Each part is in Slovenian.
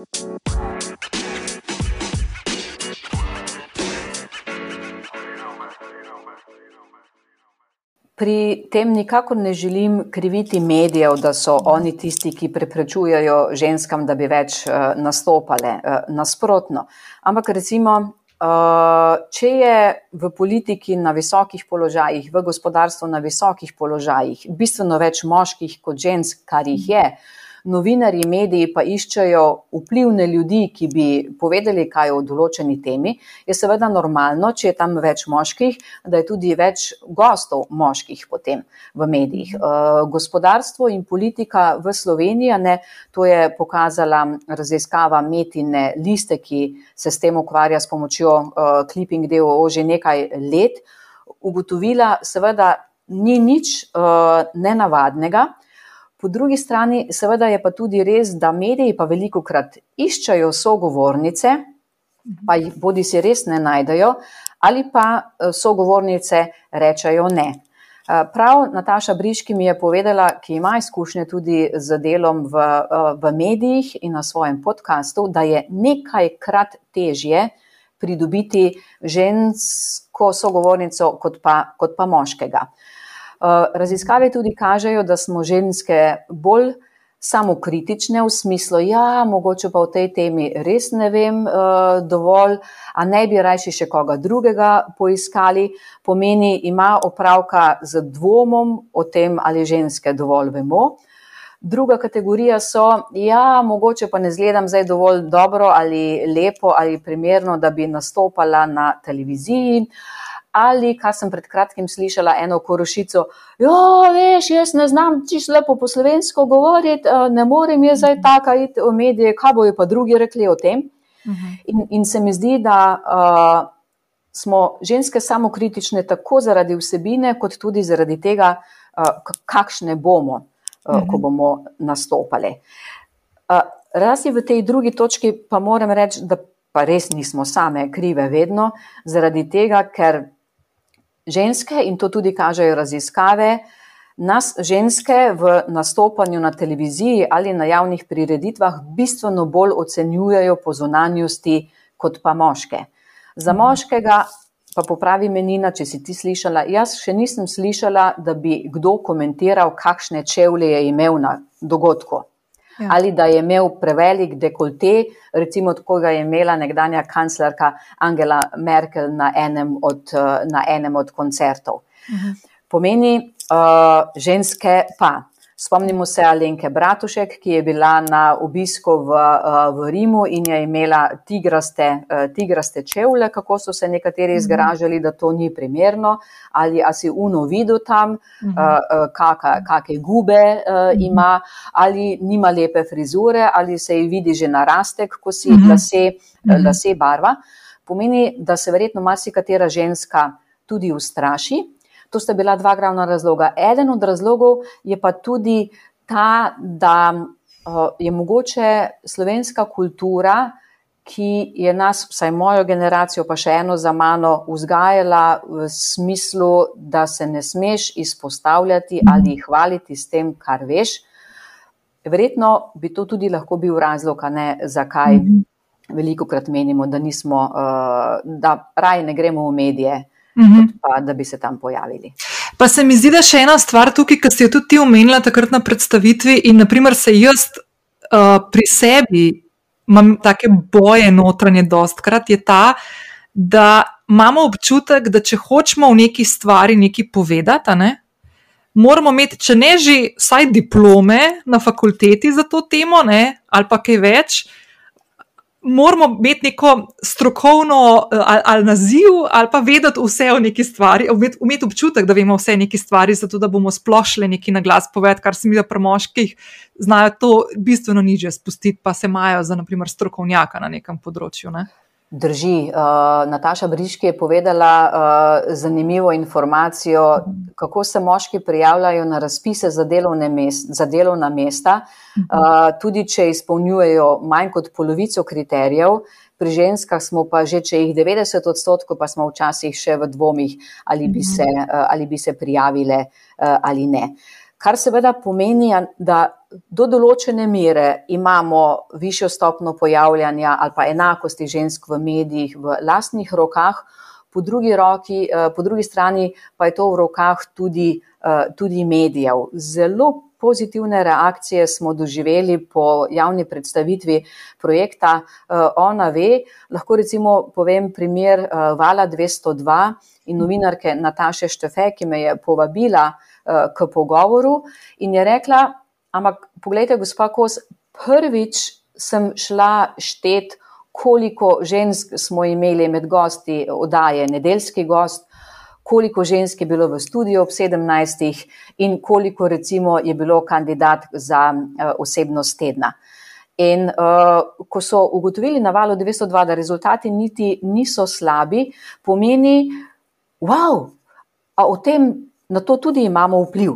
Pri tem nikakor ne želim kriviti medijev, da so oni tisti, ki preprečujejo ženskam, da bi več uh, nastopale. Uh, nasprotno. Ampak recimo, uh, če je v politiki na visokih položajih, v gospodarstvu na visokih položajih bistveno več moških kot žensk, kar jih je. Uh, novinari, mediji pa iščejo vplivne ljudi, ki bi povedali, kaj o določeni temi, je seveda normalno, če je tam več moških, da je tudi več gostov moških potem v medijih. Uh, gospodarstvo in politika v Sloveniji, ne, to je pokazala raziskava Metine liste, ki se s tem ukvarja s pomočjo uh, Clipping DOO že nekaj let, ugotovila seveda ni nič uh, nenavadnega, Po drugi strani, seveda je pa tudi res, da mediji pa veliko krat iščajo sogovornice, pa jih bodi si res ne najdejo, ali pa eh, sogovornice rečajo ne. Eh, prav Nataša Briški mi je povedala, ki ima izkušnje tudi z delom v, eh, v medijih in na svojem podkastu, da je nekajkrat težje pridobiti žensko sogovornico kot pa, kot pa moškega. Eh, raziskave tudi kažejo, da smo ženske bolj samokritične v smislu, ja, mogoče pa v tej temi res ne vem uh, dovolj, a ne bi rajši še koga drugega poiskali, pomeni, ima opravka z dvomom o tem, ali ženske dovolj vemo. Druga kategorija so, ja, mogoče pa ne zgledam zdaj dovolj dobro ali lepo ali primerno, da bi nastopala na televiziji. Uh, ali, kar sem pred kratkim slišala, eno korošico, jo, ja, veš, jaz ne znam čisto lepo po slovensko govoriti, eh, ne morem jaz zdaj taka iti v medije, kaj bojo pa drugi rekli o tem. Mhm. In, in se mi zdi, da uh, smo ženske samo kritične tako zaradi vsebine, kot tudi zaradi tega, uh, kakšne bomo, uh, ko mhm. bomo nastopali. Uh, Razi v tej drugi točki pa moram reči, da pa res nismo same krive vedno, zaradi tega, ker ženske, in to tudi kažejo raziskave, nas ženske v nastopanju na televiziji ali na javnih prireditvah bistveno bolj ocenjujejo po zunanjosti kot pa moške. Za moškega pa popravi menina, če si ti slišala, jaz še nisem slišala, da bi kdo komentiral, kakšne čevlje je imel na dogodku. Ja. Ali da je imel prevelik dekolte, recimo, kot ga je imela nekdanja kanclerka Angela Merkel na enem od, na enem od koncertov. Mhm. Pomeni, uh, ženske pa. Spomnimo se Alenke Bratušek, ki je bila na obisku v, eh, v Rimu in je imela tigraste, eh, tigraste čevlje, kako so se nekateri mhm. izgražali, da to ni primerno, ali si uno videl tam, mhm. eh, kakšne gube mhm. ima, ali nima lepe frizure, ali se ji vidi že narastek, ko si lase, lase barva. Pomeni, da se verjetno marsikatera ženska tudi ustraši. To sta bila dva glavna razloga. Eden od razlogov je pa tudi ta, da je mogoče slovenska kultura, ki je nas, vsaj mojo generacijo, pa še eno za mano, vzgajala v smislu, da se ne smeš izpostavljati ali hvaliti s tem, kar veš. Verjetno bi to tudi lahko bil razlog, ne, zakaj mhm. veliko krat menimo, da, nismo, da raje ne gremo v medije, -hmm. pa da bi se tam pojavili. Pa se mi zdi, da še ena stvar tukaj, ki si jo tudi ti omenila takrat na predstavitvi, in naprimer se jaz uh, pri sebi imam take boje notranje, dostkrat je ta, da imamo občutek, da če hočemo v neki stvari nekaj povedati, ne, moramo imeti, če ne že vsaj diplome na fakulteti za to temo, ne, ali pa kaj več moramo imeti neko strokovno eh, ali, ali naziv, ali pa vedeti vse o neki stvari, imeti občutek, da vemo vse o neki stvari, zato da bomo splošili neki na glas povedati, kar se mi da pri moških znajo to bistveno niže spustiti, pa se imajo za naprimer strokovnjaka na nekem področju. Ne? Drži. Uh, Nataša Briški je povedala uh, zanimivo informacijo, kako se moški prijavljajo na razpise za, mest, za delovna mesta, uh, tudi če izpolnjujejo manj kot polovico kriterijev. Pri ženskah smo pa že, če jih 90 odstotkov, pa smo včasih še v dvomih, ali bi se, uh, ali bi se prijavile uh, ali ne. Kar seveda pomeni, da do določene mere imamo višjo stopno pojavljanja ali pa enakosti žensk v medijih v lastnih rokah, po drugi, roki, po drugi strani pa je to v rokah tudi, tudi medijev. Zelo pozitivne reakcije smo doživeli po javni predstavitvi projekta Ona ve. Lahko recimo povem primer Vala 202 in novinarke Nataše Štefe, ki me je povabila k pogovoru in je rekla, ampak pogledajte, gospa Kos, prvič sem šla štet, koliko žensk smo imeli med gosti odaje Nedeljski gost, koliko žensk je bilo v studiu ob 17. in koliko recimo je bilo kandidat za osebnost tedna. In uh, ko so ugotovili na valu 202, da rezultati niti niso slabi, pomeni, wow, a o tem na to tudi imamo vpliv.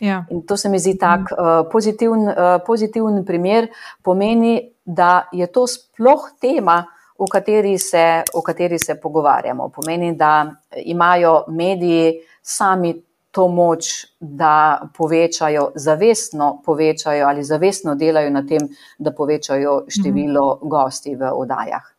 Ja. In to se mi zdi tak uh, pozitiven, uh, pozitiven primer, pomeni, da je to sploh tema, o kateri, se, o kateri se pogovarjamo. Pomeni, da imajo mediji sami to moč, da povečajo, zavestno povečajo ali zavestno delajo na tem, da povečajo število gosti v oddajah.